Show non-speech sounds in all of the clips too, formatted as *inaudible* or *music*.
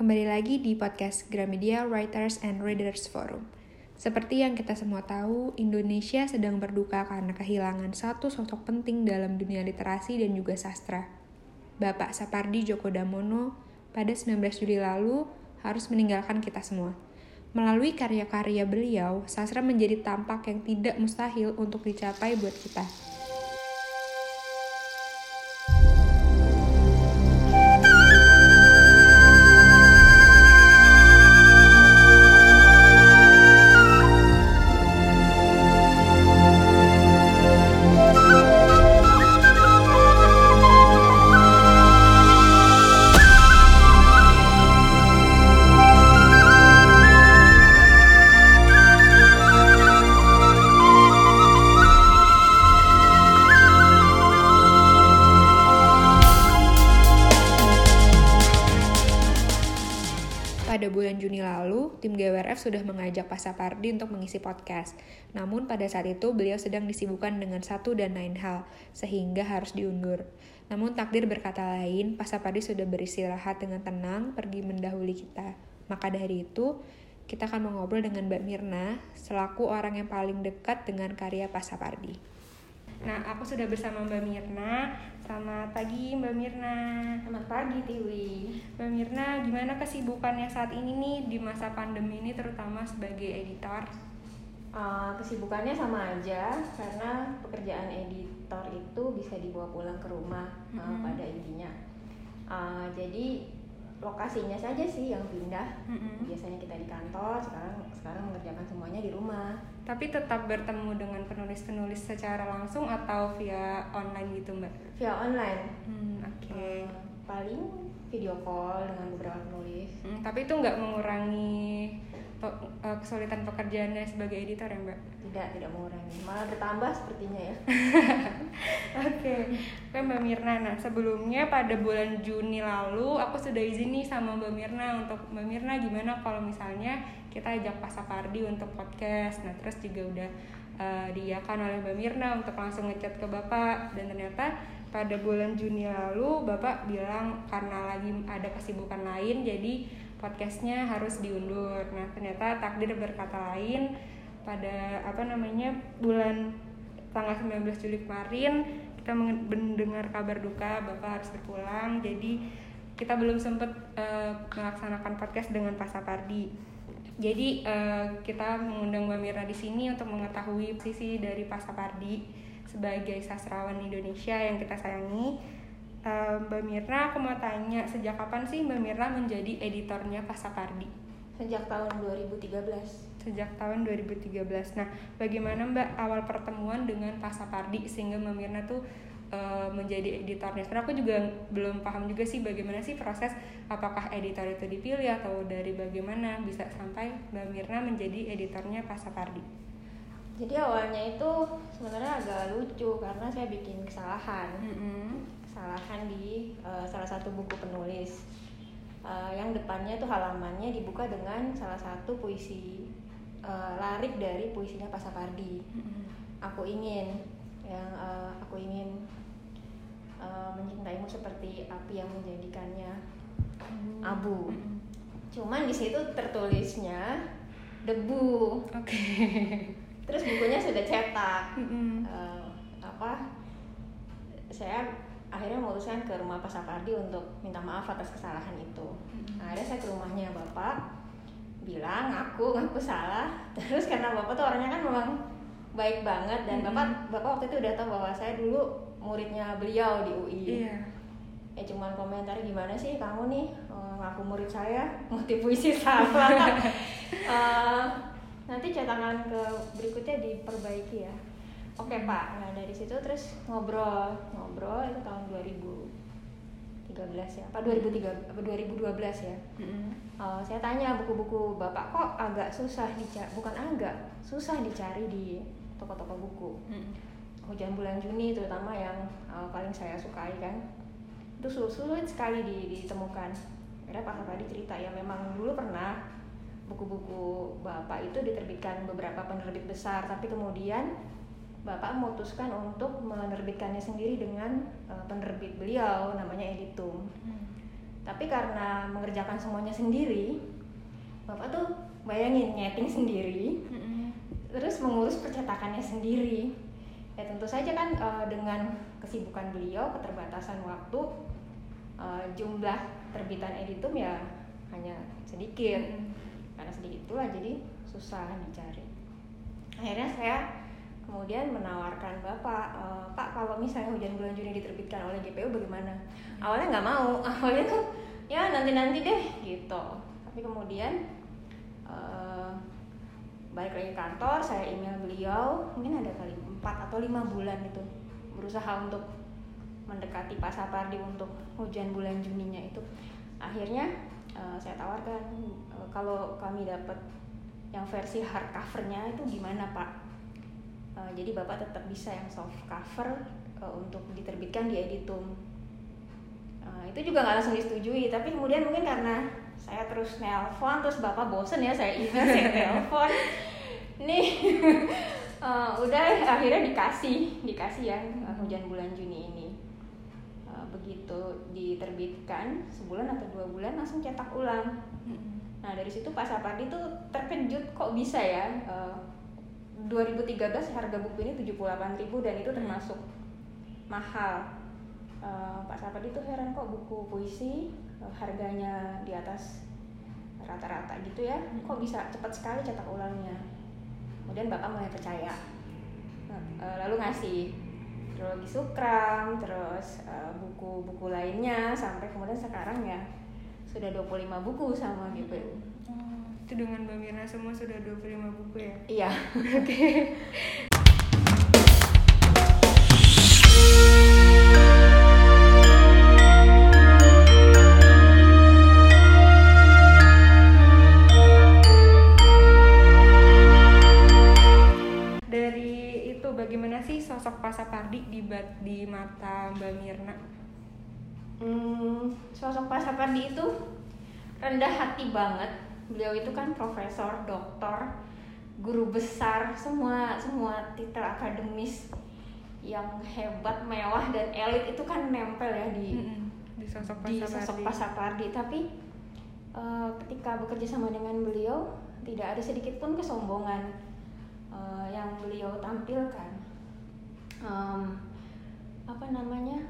Kembali lagi di podcast Gramedia Writers and Readers Forum. Seperti yang kita semua tahu, Indonesia sedang berduka karena kehilangan satu sosok penting dalam dunia literasi dan juga sastra. Bapak Sapardi Djoko Damono pada 19 Juli lalu harus meninggalkan kita semua. Melalui karya-karya beliau, sastra menjadi tampak yang tidak mustahil untuk dicapai buat kita. GWRF sudah mengajak Pak Sapardi untuk mengisi podcast. Namun pada saat itu beliau sedang disibukkan dengan satu dan lain hal, sehingga harus diundur. Namun takdir berkata lain, Pak Sapardi sudah beristirahat dengan tenang pergi mendahului kita. Maka dari itu, kita akan mengobrol dengan Mbak Mirna, selaku orang yang paling dekat dengan karya Pak Sapardi. Nah, aku sudah bersama Mbak Mirna. Selamat pagi Mbak Mirna. Selamat pagi Tiwi. Mbak Mirna, gimana kesibukannya saat ini nih di masa pandemi ini terutama sebagai editor? Uh, kesibukannya sama aja karena pekerjaan editor itu bisa dibawa pulang ke rumah uh, Mm-hmm. pada intinya. Uh, jadi lokasinya saja sih yang pindah. Mm-mm. Biasanya kita di kantor, sekarang sekarang mengerjakan di rumah. Tapi tetap bertemu dengan penulis-penulis secara langsung atau via online gitu Mbak? Via online. Hmm, oke. Uh, paling video call dengan beberapa penulis. Hmm, tapi itu nggak mengurangi pe- eh, kesulitan pekerjaannya sebagai editor ya Mbak? Tidak tidak mengurangi, malah bertambah sepertinya ya. *laughs* Oke, oke Mbak Mirna. Nah sebelumnya pada bulan Juni lalu aku sudah izin nih sama Mbak Mirna untuk Mbak Mirna gimana kalau misalnya kita ajak Pak Sapardi untuk podcast. Nah terus juga udah eh, diiakan oleh Mbak Mirna untuk langsung ngechat ke Bapak dan ternyata pada bulan Juni lalu Bapak bilang karena lagi ada kesibukan lain jadi podcastnya harus diundur. Nah ternyata takdir berkata lain pada apa namanya bulan tanggal 19 Juli kemarin kita mendengar kabar duka Bapak harus berpulang. Jadi kita belum sempat eh, melaksanakan podcast dengan Pak Sapardi. Jadi eh, kita mengundang Mbak Mira di sini untuk mengetahui sisi dari Pak Sapardi sebagai sastrawan Indonesia yang kita sayangi Eh, Mbak Mirna aku mau tanya sejak kapan sih Mbak Mirna menjadi editornya Pak Sapardi Sejak tahun 2013. sejak tahun 2013. Nah, bagaimana Mbak awal pertemuan dengan Pak Sapardi sehingga Mbak Mirna tuh eh, menjadi editornya? Karena aku juga belum paham juga sih bagaimana sih proses apakah editor itu dipilih atau dari bagaimana bisa sampai Mbak Mirna menjadi editornya Pak Sapardi. Jadi awalnya itu sebenarnya agak lucu karena saya bikin kesalahan. Kesalahan di uh, salah satu buku penulis Uh, yang depannya tuh halamannya dibuka dengan salah satu puisi uh, larik dari puisinya Pak Sapardi. Aku ingin yang uh, aku ingin uh, mencintaimu seperti api yang menjadikannya abu. Cuman di situ tertulisnya debu. Oke. Terus bukunya sudah cetak. Mm-mm. Eh, apa saya akhirnya memutuskan ke rumah Pak Sapardi untuk minta maaf atas kesalahan itu. Nah, akhirnya saya ke rumahnya Bapak bilang aku ngaku salah. *laughs* Terus karena Bapak tuh orangnya kan memang baik banget dan. Bapak Bapak waktu itu udah tahu bahwa saya dulu muridnya beliau di UI. Iya. Ya cuman komentar gimana sih kamu nih eh, ngaku murid saya *laughs* motif puisi salah. *laughs* Eh, nanti cetakan ke berikutnya diperbaiki ya. Oke Pak, nah dari situ terus ngobrol, ngobrol itu tahun 2013 ya, apa 2003, apa 2012 ya. Mm-mm. Eh, saya tanya buku-buku bapak kok agak susah dicari, bukan agak susah dicari di toko-toko buku. Mm-mm. Hujan bulan Juni terutama yang eh, paling saya sukai kan, itu sul- sulit sekali di- ditemukan. Akhirnya Pak Sapardi cerita ya memang dulu pernah buku-buku bapak itu diterbitkan beberapa penerbit besar, tapi kemudian Bapak memutuskan untuk menerbitkannya sendiri dengan eh, penerbit beliau namanya Editum. Mm. tapi karena mengerjakan semuanya sendiri bapak tuh bayangin nyeting sendiri mm-hmm. terus mengurus percetakannya sendiri ya tentu saja kan uh, dengan kesibukan beliau keterbatasan waktu uh, jumlah terbitan editum ya hanya sedikit mm-hmm. karena sedikit itulah jadi susah dicari akhirnya saya kemudian menawarkan bapak e, pak kalau misalnya hujan bulan Juni diterbitkan oleh GPU bagaimana? Awalnya nggak mau *laughs* awalnya tuh ya nanti nanti deh gitu. Tapi kemudian uh, balik lagi kantor saya email beliau mungkin ada kali empat atau lima bulan itu berusaha untuk mendekati Pak Sapardi untuk hujan bulan Juninya itu. Akhirnya uh, saya tawarkan uh, kalau kami dapat yang versi hardcovernya itu gimana Pak uh, jadi Bapak tetap bisa yang soft cover uh, untuk diterbitkan di Editum. Uh, itu juga nggak langsung disetujui tapi kemudian mungkin karena saya terus nelpon terus bapak bosen ya saya email saya *laughs* telepon nih uh, *laughs* udah akhirnya dikasih dikasih ya uh, hujan bulan Juni ini. Uh, begitu diterbitkan sebulan atau dua bulan langsung cetak ulang. Nah dari situ Pak Sapardi tuh terkejut kok bisa ya uh, 2013 harga buku ini 78.000 dan itu termasuk mahal. Uh, Pak Sapardi tuh heran kok buku puisi harganya di atas rata-rata gitu ya. Hmm. kok bisa cepat sekali cetak ulangnya? Kemudian bapak mulai percaya. E, lalu ngasih. Trilogi Sukram terus buku-buku lainnya sampai kemudian sekarang ya sudah 25 buku sama GPU oh, itu dengan Mbak Mirna semua sudah 25 buku ya iya oke sosok Pak Sapardi di di mata Mbak Mirna? Hmm, sosok Pak Sapardi itu rendah hati banget. Beliau itu kan profesor, doktor, guru besar, semua semua titel akademis yang hebat, mewah dan elit itu kan nempel ya di mm-hmm. di sosok Pak di sosok Pak Sapardi. Tapi uh, ketika bekerja sama dengan beliau tidak ada sedikit pun kesombongan uh, yang beliau tampilkan um, apa namanya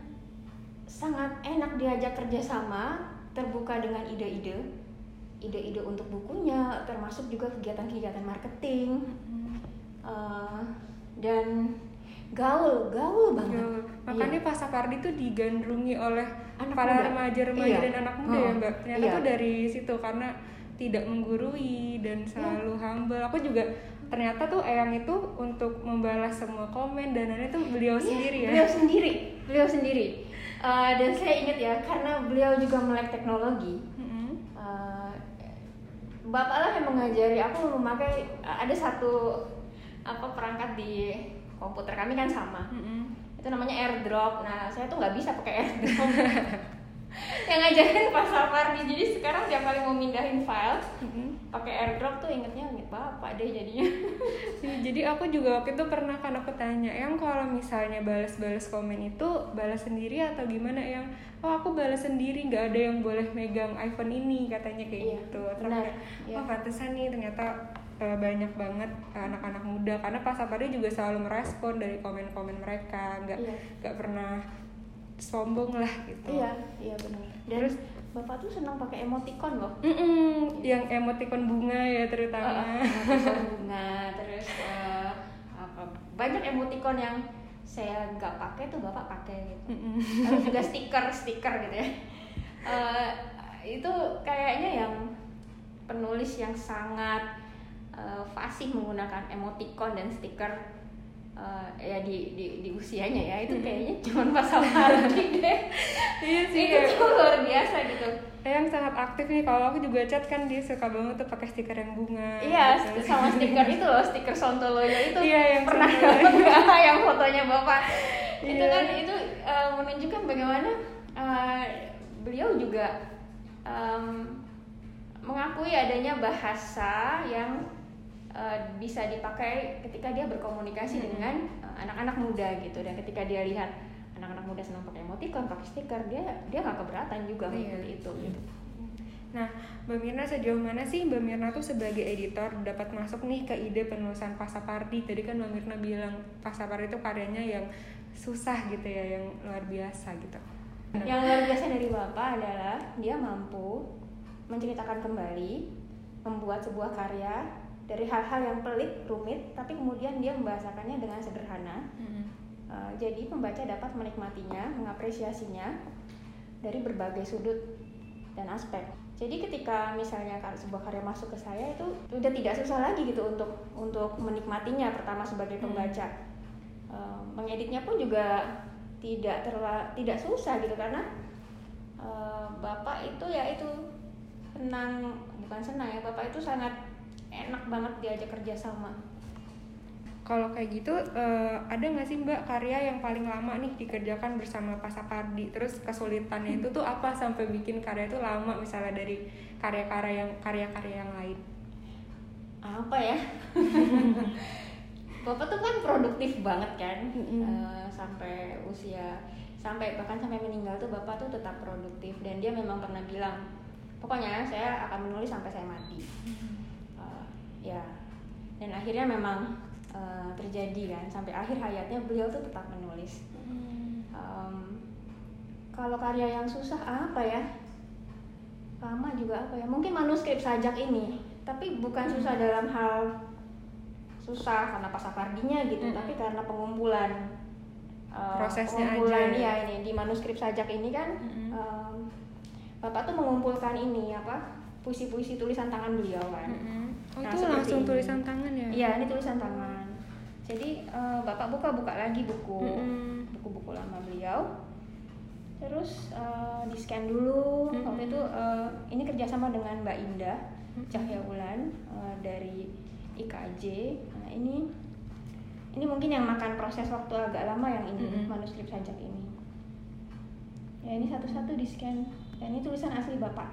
sangat enak diajak kerjasama terbuka dengan ide-ide ide-ide untuk bukunya termasuk juga kegiatan-kegiatan marketing hmm. uh, dan gaul gaul banget gaul. makanya iya. Pak Sapardi tuh digandrungi oleh anak para remaja-remaja iya. dan anak muda oh. ya mbak ternyata iya. tuh dari situ karena tidak menggurui dan selalu iya. humble aku juga ternyata tuh Eyang itu untuk membalas semua komen dan lain itu beliau iya, sendiri ya beliau sendiri beliau sendiri uh, dan saya ingat ya karena beliau juga melek teknologi. Bapak lah yang mengajari. Aku memakai ada satu apa perangkat di komputer kami kan sama. Mm-hmm. itu namanya AirDrop. Nah saya tuh nggak bisa pakai AirDrop *laughs* yang ngajarin Pak Sapardi jadi sekarang tiap kali mau mindahin file mm-hmm. pakai airdrop tuh ingetnya inget bapak deh jadinya *laughs* ya, jadi aku juga waktu itu pernah kan aku tanya yang kalau misalnya balas-balas komen itu balas sendiri atau gimana yang oh aku balas sendiri nggak ada yang boleh megang iPhone ini katanya kayak iya, gitu benar, ya. oh pantesan nih ternyata uh, banyak banget anak-anak muda karena Pak Sapardi juga selalu merespon dari komen-komen mereka nggak iya. nggak iya. pernah sombong lah gitu. Iya iya benar. Dan terus? Bapak tuh senang pakai emoticon loh. Mm -mm, yang emoticon bunga ya terutama. Uh, emoticon bunga terus uh, apa banyak emoticon yang saya nggak pakai tuh bapak pakai gitu. Mm -mm. terus juga stiker stiker gitu ya. Uh, itu kayaknya yang penulis yang sangat uh, fasih menggunakan emoticon dan stiker uh, ya di, di di usianya ya itu kayaknya cuma pas Hardi deh iya sih itu ya. luar biasa gitu yang sangat aktif nih kalau aku juga chat kan dia suka banget tuh pakai stiker yang bunga iya gitu. sama stiker itu loh stiker sontoloyo itu iya, yang pernah nggak *laughs* yang fotonya bapak iya. itu kan itu uh, menunjukkan bagaimana uh, beliau juga um, mengakui adanya bahasa yang uh, bisa dipakai ketika dia berkomunikasi hmm. dengan eh, anak-anak uh, muda gitu dan ketika dia lihat anak-anak muda senang pakai emoticon pakai stiker dia dia nggak keberatan juga iya. itu gitu Nah, Mbak Mirna sejauh mana sih Mbak Mirna tuh sebagai editor dapat masuk nih ke ide penulisan Pasapardi? Tadi kan Mbak Mirna bilang Pasapardi itu karyanya yang susah gitu ya, yang luar biasa gitu. Nah. Yang luar biasa dari Bapak adalah dia mampu menceritakan kembali, membuat sebuah karya dari hal-hal yang pelik, rumit, tapi kemudian dia membahasakannya dengan sederhana. -hmm. uh, jadi pembaca dapat menikmatinya, mengapresiasinya dari berbagai sudut dan aspek jadi ketika misalnya sebuah karya masuk ke saya itu udah tidak susah lagi gitu untuk untuk menikmatinya pertama sebagai hmm. pembaca hmm. uh, mengeditnya pun juga tidak terla tidak susah gitu karena uh, bapak itu ya itu senang bukan senang ya bapak itu sangat enak banget diajak kerja sama. Kalau kayak gitu uh, ada nggak sih mbak karya yang paling lama nih dikerjakan bersama Pak Sapardi? Terus kesulitannya itu tuh apa sampai bikin karya itu lama misalnya dari karya-karya yang karya-karya yang lain? Apa ya? *laughs* Bapak tuh kan produktif banget kan? Mm-hmm. uh, sampai usia sampai bahkan sampai meninggal tuh bapak tuh tetap produktif dan dia memang pernah bilang pokoknya saya akan menulis sampai saya mati. Uh, ya dan akhirnya memang uh, terjadi kan sampai akhir hayatnya beliau tuh tetap menulis hmm. um, kalau karya yang susah apa ya lama juga apa ya mungkin manuskrip sajak ini tapi bukan hmm. susah dalam hal susah karena pasapardinya gitu hmm. tapi karena pengumpulan uh, prosesnya pengumpulan aja. ya ini di manuskrip sajak ini kan hmm. um, bapak tuh mengumpulkan ini apa puisi-puisi tulisan tangan beliau kan hmm. Oh, nah, itu langsung ini. tulisan tangan ya? Iya ini tulisan tangan. Jadi uh, bapak buka-buka lagi buku. Buku-buku lama beliau. Terus uh, di scan dulu. Mm-hmm. waktu itu uh, ini kerjasama dengan Mbak Indah Cahya Wulan uh, dari IKJ nah ini ini mungkin yang makan proses waktu agak lama yang ini mm-hmm. manuskrip sajak ini. Ya ini satu-satu di scan dan ini tulisan asli bapak.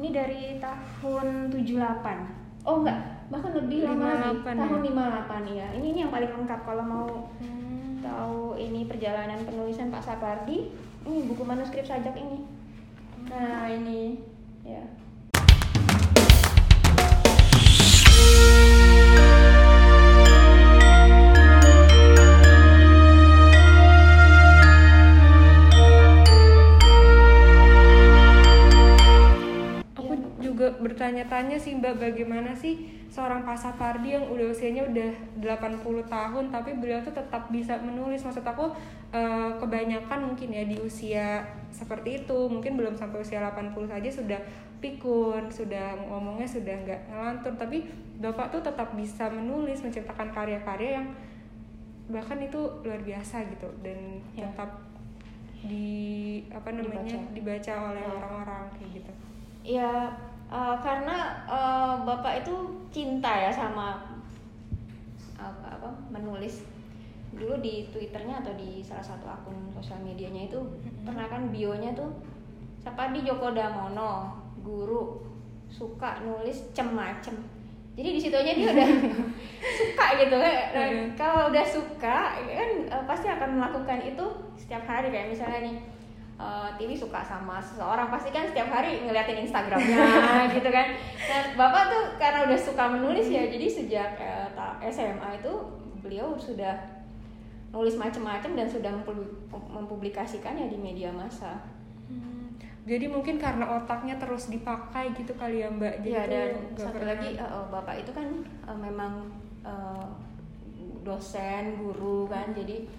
Ini dari tahun 78 oh enggak. Bahkan lebih lama lagi. Ya? tahun 58 ya ini, ini yang paling lengkap. Kalau mau hmm. tahu ini perjalanan penulisan Pak Sapardi ini buku manuskrip sajak ini. Nah ini. Ya bertanya-tanya sih mbak bagaimana sih seorang Pasapardi yang udah usianya udah 80 tahun tapi beliau tuh tetap bisa menulis maksud aku uh, kebanyakan mungkin ya di usia seperti itu mungkin belum sampai usia 80 saja sudah pikun sudah ngomongnya sudah nggak ngelantur tapi bapak tuh tetap bisa menulis menciptakan karya-karya yang bahkan itu luar biasa gitu dan ya. tetap di apa namanya dibaca, dibaca oleh ya. orang-orang ya. kayak gitu ya uh, karena uh, bapak itu cinta ya sama apa apa menulis. Dulu di twitternya atau di salah satu akun sosial medianya itu pernah kan bionya tuh siapa di Joko Damono guru suka nulis cem-macem. Jadi di situnya dia udah *laughs* suka gitu kan kalau udah suka kan uh, pasti akan melakukan itu setiap hari. Kayak misalnya nih uh, Tiwi suka sama seseorang. Pasti kan setiap hari ngeliatin Instagramnya *laughs* gitu kan. Dan bapak tuh karena udah suka menulis ya jadi sejak uh, eh, SMA itu beliau sudah nulis macam-macam dan sudah mempublikasikannya di media massa. Hmm. jadi mungkin karena otaknya terus dipakai gitu kali ya mbak? Jadi ya, dan satu pernah... lagi uh, bapak itu kan uh, memang uh, dosen guru kan. Jadi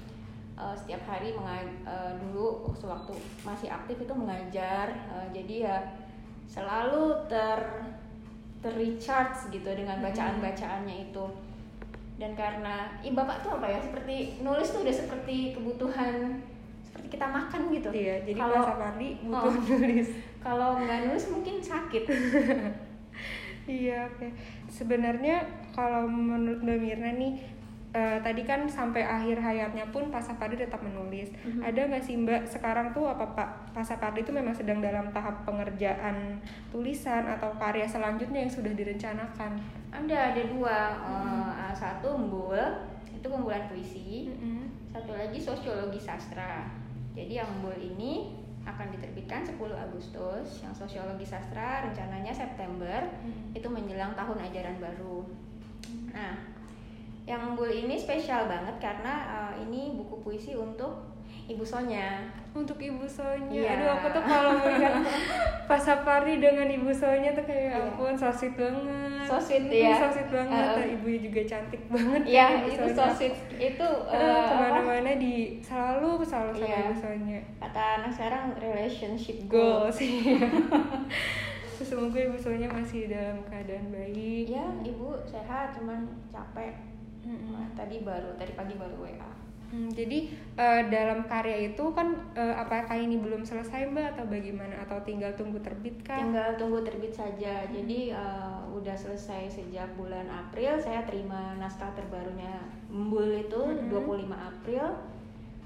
uh, setiap hari uh, dulu sewaktu masih aktif itu mengajar. Uh, jadi ya selalu ter terrecharge gitu dengan hmm. bacaan bacaannya itu. Dan karena i bapak tuh apa ya seperti nulis tuh udah seperti kebutuhan seperti kita makan gitu. Iya jadi kalau hari butuh oh, nulis. Kalau nggak nulis mungkin sakit. *laughs* Iya oke. Okay. sebenarnya kalau menurut Mbak Mirna nih uh, tadi kan sampai akhir hayatnya pun Pak Sapardi tetap menulis. Mm-hmm. Ada nggak sih Mbak sekarang tuh apa Pak Pak Sapardi itu memang sedang dalam tahap pengerjaan tulisan atau karya selanjutnya yang sudah direncanakan? Ada ada dua. Mm-hmm. Uh, satu Embul itu kumpulan puisi. Mm-hmm. Satu lagi sosiologi sastra. Jadi yang Embul ini akan diterbitkan 10 Agustus, yang Sosiologi Sastra rencananya September, hmm. itu menjelang tahun ajaran baru. Nah, yang Embul ini spesial banget karena uh, ini buku puisi untuk Ibu Sonya. Untuk Ibu Sonya. Yeah. Aduh, aku tuh kalau melihat Pasapari dengan Ibu Sonya tuh kayak yeah. ampun so sweet banget. So sweet ya. So sweet banget. Uh, Ibunya juga cantik banget. Iya, yeah, itu so sweet. Itu uh, ke mana-mana di selalu selalu sama yeah. Ibu Sonya. Kata anak sekarang relationship goals. Iya. Semoga Ibu Sonya masih dalam keadaan baik. Ya, Ibu sehat, cuman capek. Mm -hmm. Tadi baru, tadi pagi baru WA Hmm, jadi uh, dalam karya itu kan uh, apakah ini belum selesai mbak atau bagaimana atau tinggal tunggu terbit kan? Tinggal tunggu terbit saja. Hmm. Jadi uh, udah selesai sejak bulan April saya terima naskah terbarunya Embul itu hmm. 25 April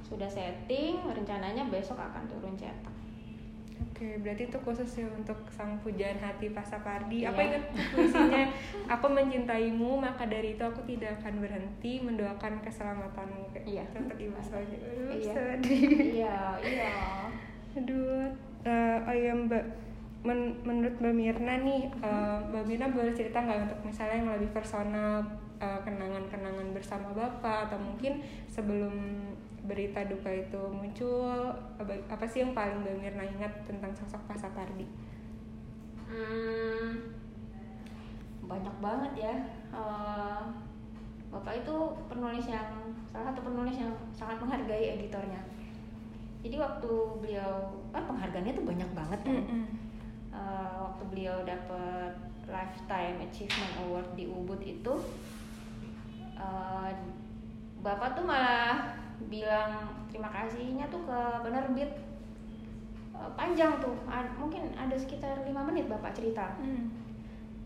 sudah setting rencananya besok akan turun cetak. Oke, berarti itu khusus ya untuk sang pujaan hati Pasapardi. Iya. Apa ingat puisinya? aku mencintaimu, maka dari itu aku tidak akan berhenti mendoakan keselamatanmu. Iya. Untuk ibu saja. Aduh, iya. sedih. Iya, iya. Aduh, uh, oh iya Mbak. Men menurut Mbak Mirna nih, uh, Mbak Mirna boleh cerita nggak untuk misalnya yang lebih personal, eh, kenangan-kenangan uh, bersama Bapak atau mungkin sebelum berita duka itu muncul apa sih yang paling Mbak Mirna ingat tentang sosok Pak Sapardi? Hmm, banyak banget ya. Uh, Bapak itu penulis yang salah satu penulis yang sangat menghargai editornya. Jadi waktu beliau kan penghargaannya tuh banyak banget kan. Mm -hmm. uh, waktu beliau dapat Lifetime Achievement Award di Ubud itu, uh, Bapak tuh malah bilang terima kasihnya tuh ke penerbit uh, panjang tuh. Mungkin ada sekitar lima menit bapak cerita. Hmm.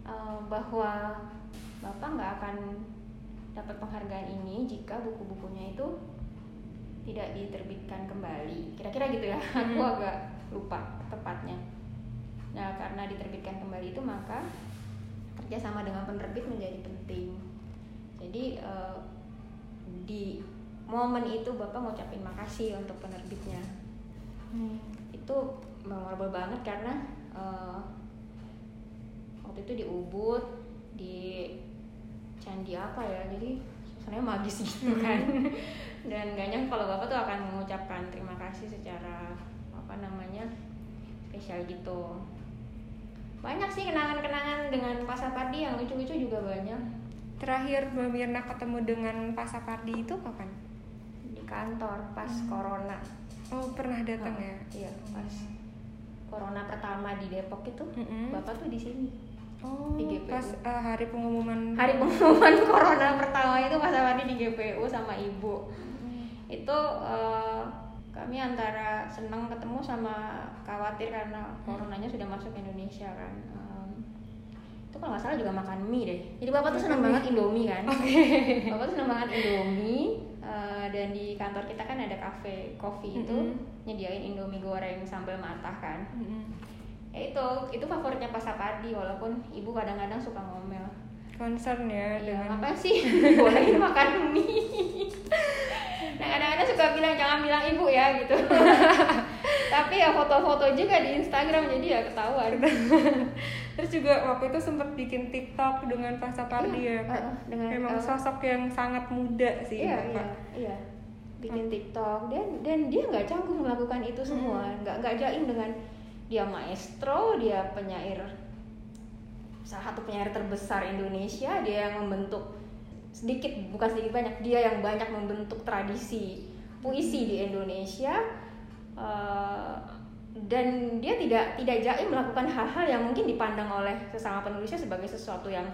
uh, bahwa bapak nggak akan dapat penghargaan ini jika buku-bukunya itu tidak diterbitkan kembali. Kira-kira gitu ya. *laughs* Hmm. aku agak lupa tepatnya. Nah karena diterbitkan kembali itu maka kerjasama dengan penerbit menjadi penting. Jadi uh, di momen itu bapak ngucapin makasih untuk penerbitnya hmm. itu memorable banget karena uh, waktu itu di Ubud di candi apa ya jadi suasananya magis *laughs* gitu hmm. kan dan gak nyangka kalau bapak tuh akan mengucapkan terima kasih secara apa namanya spesial gitu banyak sih kenangan-kenangan dengan Pak Sapardi yang lucu-lucu juga banyak terakhir Mbak Mirna ketemu dengan Pak Sapardi itu kapan? Kantor pas hmm. corona oh pernah datang oh, ya iya pas corona pertama di Depok itu hmm. bapak tuh di sini Oh, di GPU. pas uh, hari pengumuman hari pengumuman *laughs* corona pertama itu Mas Awadi di GPU sama ibu. Hmm. Itu uh, kami antara senang ketemu sama khawatir karena coronanya sudah masuk Indonesia kan. Itu kalau nggak salah juga makan mie deh. Jadi bapak tuh senang banget Indomie kan. Okay. Bapak tuh senang banget Indomie uh, dan di kantor kita kan ada cafe coffee itu mm -hmm. nyediain indomie goreng sambal matah kan mm -hmm. ya itu itu favoritnya Pak Sapardi walaupun ibu kadang-kadang suka ngomel concern ya iya, dengan apa sih *laughs* bolehin makan mie nah kadang-kadang suka bilang jangan bilang ibu ya gitu *laughs* tapi ya foto-foto juga di Instagram jadi ya ketahuan. *laughs* Terus juga waktu itu sempat bikin TikTok dengan Pak Sapardi iya, ya uh, dengan memang uh, sosok yang sangat muda sih iya, Bapak. iya iya. Bikin TikTok dan dan dia nggak canggung melakukan itu semua. Hmm. nggak nggak jaim dengan dia maestro dia penyair salah satu penyair terbesar Indonesia. Dia yang membentuk sedikit bukan sedikit banyak dia yang banyak membentuk tradisi puisi di Indonesia uh, dan dia tidak tidak jaim melakukan hal-hal yang mungkin dipandang oleh sesama penulisnya sebagai sesuatu yang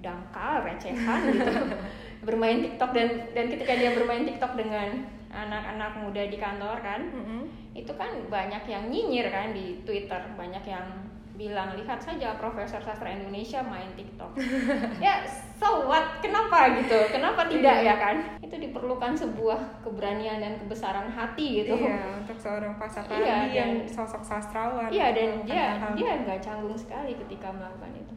dangkal recehan gitu *laughs* bermain TikTok dan dan ketika dia bermain TikTok dengan anak-anak muda di kantor kan mm -hmm. itu kan banyak yang nyinyir kan di Twitter banyak yang bilang lihat saja Profesor Sastra Indonesia main TikTok. *laughs* ya, so what? Kenapa gitu? Kenapa tidak ya kan? Itu diperlukan sebuah keberanian dan kebesaran hati gitu. Iya, untuk seorang pasakari iya, yang sosok sastrawan. Iya, dan dia dia nggak canggung sekali ketika melakukan itu.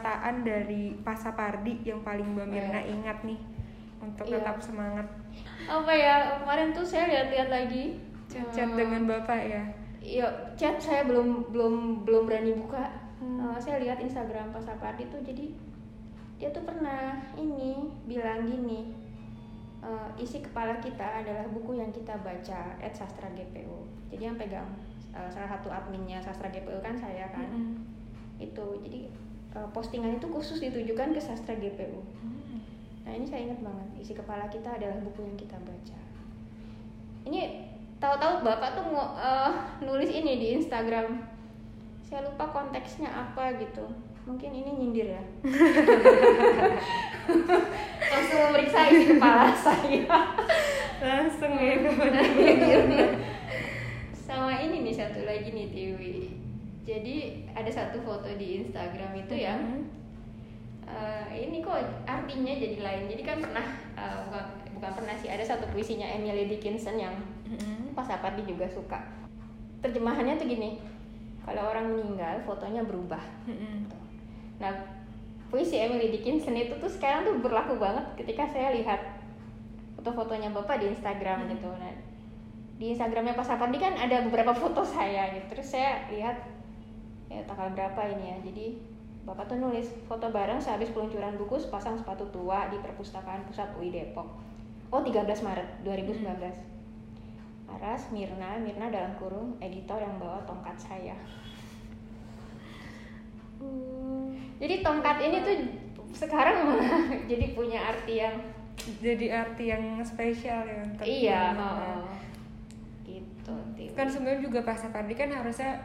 Perkataan dari Pak Sapardi yang paling Mbak Mirna yeah. ingat nih untuk yeah. tetap semangat apa ya kemarin tuh saya lihat-lihat lagi chat-chat uh, dengan bapak ya iya chat saya belum belum belum berani buka hmm. uh, saya lihat Instagram Pak Sapardi tuh jadi dia tuh pernah ini bilang gini uh, isi kepala kita adalah buku yang kita baca at sastra GPU jadi yang pegang uh, salah satu adminnya sastra GPU kan saya kan -hmm. itu jadi uh, postingan itu khusus ditujukan ke sastra GPU hmm. Nah ini saya ingat banget isi kepala kita adalah buku yang kita baca. Ini tahu-tahu bapak tuh mau uh, nulis ini di Instagram. Saya lupa konteksnya apa gitu. Mungkin ini nyindir ya. *laughs* Langsung memeriksa isi kepala *laughs* saya. Langsung ya. Sama ini nih satu lagi nih Tiwi jadi ada satu foto di Instagram itu yang mm -hmm uh, ini kok artinya jadi lain jadi kan pernah uh, bukan bukan pernah sih ada satu puisinya Emily Dickinson yang mm-hmm. Pak Sapardi juga suka terjemahannya tuh gini kalau orang meninggal fotonya berubah mm-hmm. nah puisi Emily Dickinson itu tuh sekarang tuh berlaku banget ketika saya lihat foto-fotonya bapak di Instagram mm-hmm. gitu nah di Instagramnya Pak Sapardi kan ada beberapa foto saya gitu terus saya lihat ya tanggal berapa ini ya jadi Bapak tuh nulis foto bareng sehabis peluncuran buku sepasang sepatu tua di perpustakaan pusat UI Depok. Oh 13 Maret 2019. Aras Mirna, Mirna dalam kurung editor yang bawa tongkat saya. Hmm. Jadi tongkat ini tuh sekarang *laughs* jadi punya arti yang jadi arti yang spesial ya untuk iya oh, gitu kan sebenarnya juga pas Sapardi kan harusnya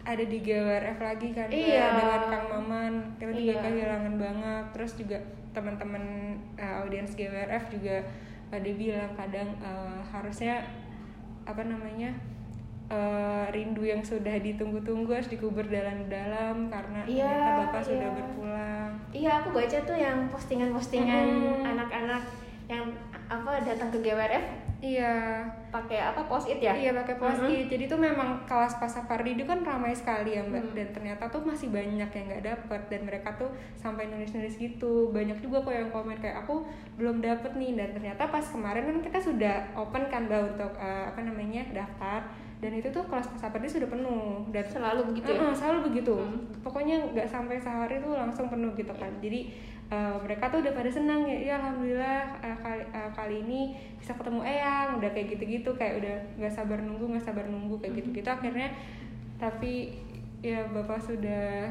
ada di GWRF lagi kan iya. dengan Kang Maman kita juga iya. kehilangan banget terus juga teman-teman uh, audiens GWRF juga pada bilang kadang uh, harusnya apa namanya uh, rindu yang sudah ditunggu-tunggu harus dikubur dalam-dalam karena iya, ternyata bapak iya. sudah berpulang iya aku baca tuh yang postingan-postingan anak-anak yang apa datang ke GWRF Iya. Pakai apa post it ya? Iya pakai post it. Mm -hmm. Jadi tuh memang kelas Pasapardi itu kan ramai sekali ya mbak. Mm. Dan ternyata tuh masih banyak yang nggak dapet dan mereka tuh sampai nulis-nulis gitu. Banyak juga kok yang komen kayak aku belum dapet nih. Dan ternyata pas kemarin kan kita sudah open kan mbak untuk uh, apa namanya daftar dan itu tuh kelas Pasapardi sudah penuh dan selalu begitu ya? uh, selalu begitu hmm. pokoknya nggak sampai sehari tuh langsung penuh gitu kan jadi uh, mereka tuh udah pada senang ya ya alhamdulillah uh, kali, uh, kali ini bisa ketemu eyang udah kayak gitu-gitu kayak udah nggak sabar nunggu nggak sabar nunggu kayak gitu-gitu. Akhirnya tapi ya bapak sudah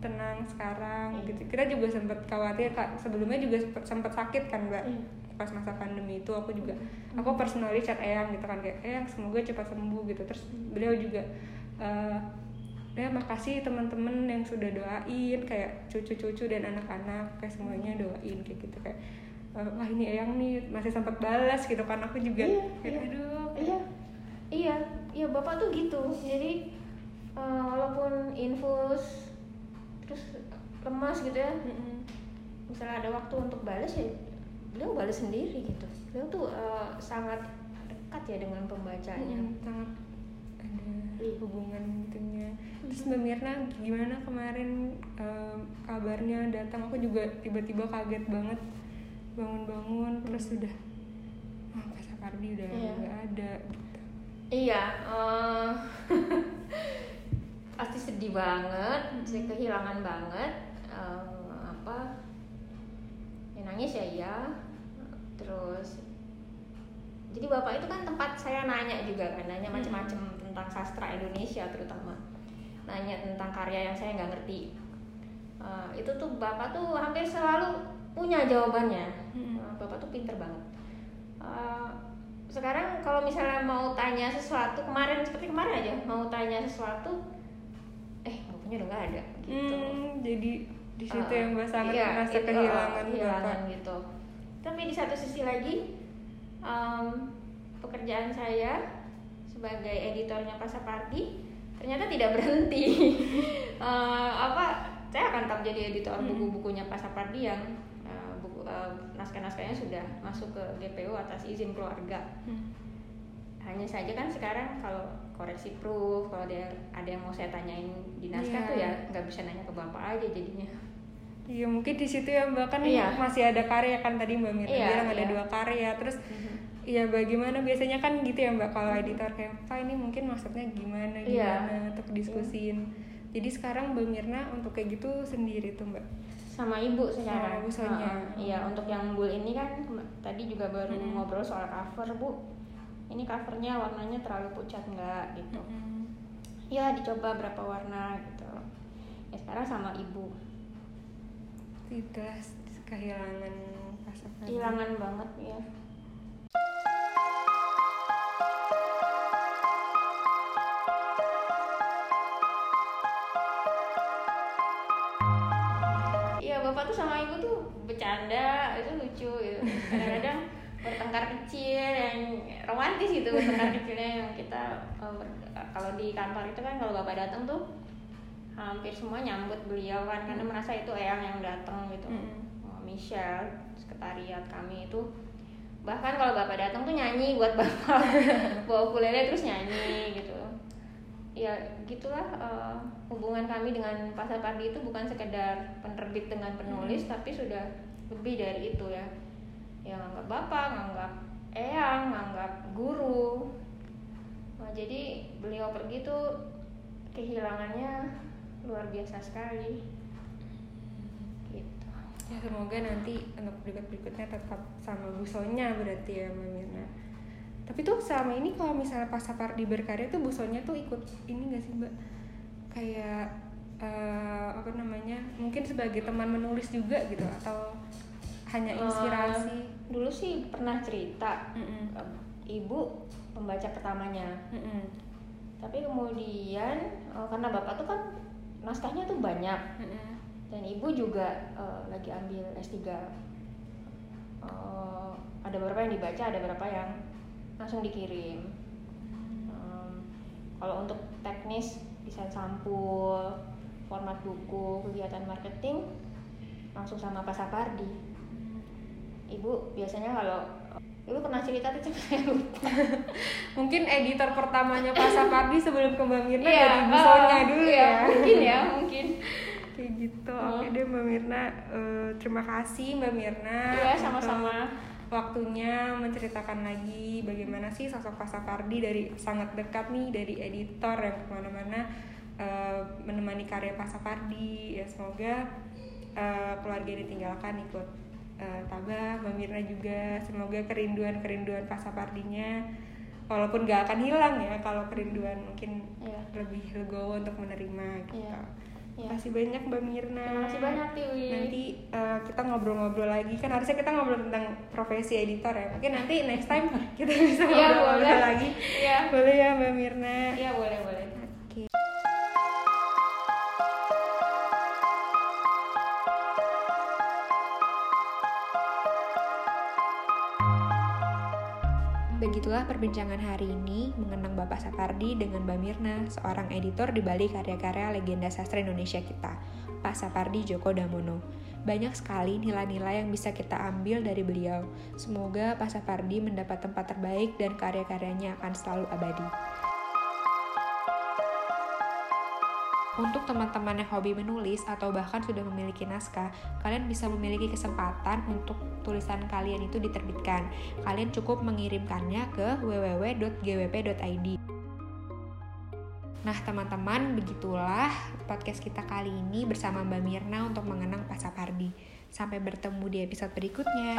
tenang sekarang gitu. Kita juga sempat khawatir kak. Sebelumnya juga sempat sakit kan mbak? Iya. pas masa pandemi itu aku juga aku personally chat eyang gitu kan kayak eyang semoga cepat sembuh gitu. Terus beliau juga uh, ya makasih teman-teman yang sudah doain kayak cucu-cucu dan anak-anak kayak semuanya doain kayak gitu kayak eh, wah ini eyang nih masih sempat balas gitu kan aku juga iya, kayak iya. aduh. Iya. Iya iya bapak tuh gitu. Jadi uh, walaupun infus terus lemas gitu ya mm misalnya ada waktu untuk balas ya beliau balas sendiri gitu. Beliau tuh uh, sangat dekat ya dengan pembacanya. Sangat ada. Hubungan gitunya. Terus mbak Mirna gimana kemarin um, kabarnya datang? Aku juga tiba-tiba kaget banget. Bangun-bangun terus sudah oh, Pak Sapardi udah iya. nggak iya. ada gitu. Iya uh, *laughs* pasti sedih banget saya kehilangan banget. Uh, apa ya nangis ya iya. Terus jadi bapak itu kan tempat saya nanya juga kan nanya macam-macam tentang sastra Indonesia terutama. Nanya tentang karya yang saya nggak ngerti. Uh, itu tuh bapak tuh hampir selalu punya jawabannya. Uh, bapak tuh pinter banget. Uh, sekarang kalau misalnya mau tanya sesuatu kemarin seperti kemarin aja mau tanya sesuatu eh bapaknya udah nggak ada gitu. Hmm, jadi di situ uh, yang mbak sangat iya, merasa itu, kehilangan, uh, kehilangan gitu. Tapi di satu sisi lagi um, pekerjaan saya sebagai editornya Pasaparti ternyata tidak berhenti uh, *laughs* apa saya akan tetap jadi editor hmm. buku-bukunya Pasaparti yang uh, buku uh, naskah-naskahnya sudah masuk ke GPU atas izin keluarga hmm. hanya saja kan sekarang kalau koreksi proof kalau ada ada yang mau saya tanyain di naskah yeah. tuh ya nggak bisa nanya ke bapak aja jadinya Iya mungkin di situ ya mbak kan iya. masih ada karya kan tadi mbak Mira iya, bilang ada iya. dua karya terus mm-hmm. Iya bagaimana biasanya kan gitu ya mbak kalau editor kayak pak ini mungkin maksudnya gimana iya. gimana? Iya. untuk diskusin. Jadi sekarang mbak Mirna untuk kayak gitu sendiri tuh mbak. Sama ibu sekarang. sama ibu soalnya. Uh, iya untuk yang bul ini kan tadi juga baru mm -hmm. ngobrol soal cover bu. Ini covernya warnanya terlalu pucat nggak gitu. Mm -hmm. ya dicoba berapa warna gitu. Ya sekarang sama ibu. Tidak kehilangan pasangan kehilangan banget ya Iya bapak tuh sama ibu tuh bercanda itu lucu gitu. kadang-kadang *laughs* bertengkar kecil yang romantis gitu bertengkar kecilnya yang kita kalau di kantor itu kan kalau bapak datang tuh hampir semua nyambut beliau kan karena hmm. merasa itu eyang yang datang gitu mm. Michelle sekretariat kami itu bahkan kalau bapak datang tuh nyanyi buat bapak. *laughs* Bawa ukulele terus nyanyi gitu. Ya gitulah uh, hubungan kami dengan pasar padi itu bukan sekedar penerbit dengan penulis mm. tapi sudah lebih dari itu ya. Yang nganggap bapak nganggap eyang nganggap guru. Nah, jadi beliau pergi tuh kehilangannya luar biasa sekali ya semoga nanti untuk berikut berikutnya tetap sama busonya berarti ya Mbak Mirna tapi tuh selama ini kalau misalnya pas di berkarya tuh busonya tuh ikut ini gak sih Mbak kayak uh, apa namanya mungkin sebagai teman menulis juga gitu atau hanya eh, inspirasi uh, dulu sih pernah cerita mm -mm. ibu pembaca pertamanya mm -mm. tapi kemudian uh, karena bapak tuh kan naskahnya tuh banyak mm-hmm. Dan ibu juga uh, lagi ambil S3 uh, eh, ada beberapa yang dibaca ada beberapa yang langsung dikirim. Um, kalau untuk teknis desain sampul format buku kegiatan marketing langsung sama Pak Sapardi. Ibu biasanya kalau lu pernah cerita tuh saya lupa. *laughs* Mungkin editor pertamanya Pak Sapardi sebelum ke Mbak Mirna yeah, dari Busonya uh, dulu iya, ya. mungkin ya *laughs* mungkin gitu uh. oke deh Mbak Mirna uh, terima kasih Mbak Mirna iya sama-sama waktunya menceritakan lagi bagaimana sih sosok Pak Sapardi dari sangat dekat nih dari editor yang ke mana-mana uh, menemani karya Pak Sapardi ya semoga uh, keluarga ditinggalkan ikut uh, Tabah, Mbak Mirna juga semoga kerinduan-kerinduan Pasapardinya walaupun gak akan hilang ya kalau kerinduan mungkin yeah. lebih legowo untuk menerima gitu. Yeah. Yeah. Makasih banyak Mbak Mirna. Terima kasih banyak Tiwi. Nanti uh, kita ngobrol-ngobrol lagi kan harusnya kita ngobrol tentang profesi editor ya. Mungkin nanti next time *laughs* kita bisa iya, ngobrol-ngobrol lagi. Iya. Boleh ya Mbak Mirna? Iya boleh boleh. Begitulah perbincangan hari ini mengenang Bapak Sapardi dengan Mbak Mirna, seorang editor di balik karya-karya legenda sastra Indonesia kita, Pak Sapardi Djoko Damono. Banyak sekali nilai-nilai yang bisa kita ambil dari beliau. Semoga Pak Sapardi mendapat tempat terbaik dan karya-karyanya akan selalu abadi. Untuk teman-teman yang hobi menulis atau bahkan sudah memiliki naskah, kalian bisa memiliki kesempatan untuk tulisan kalian itu diterbitkan. Kalian cukup mengirimkannya ke www.gwp.id. Nah, teman-teman, begitulah podcast kita kali ini bersama Mbak Mirna untuk mengenang Pak Sapardi. Sampai bertemu di episode berikutnya.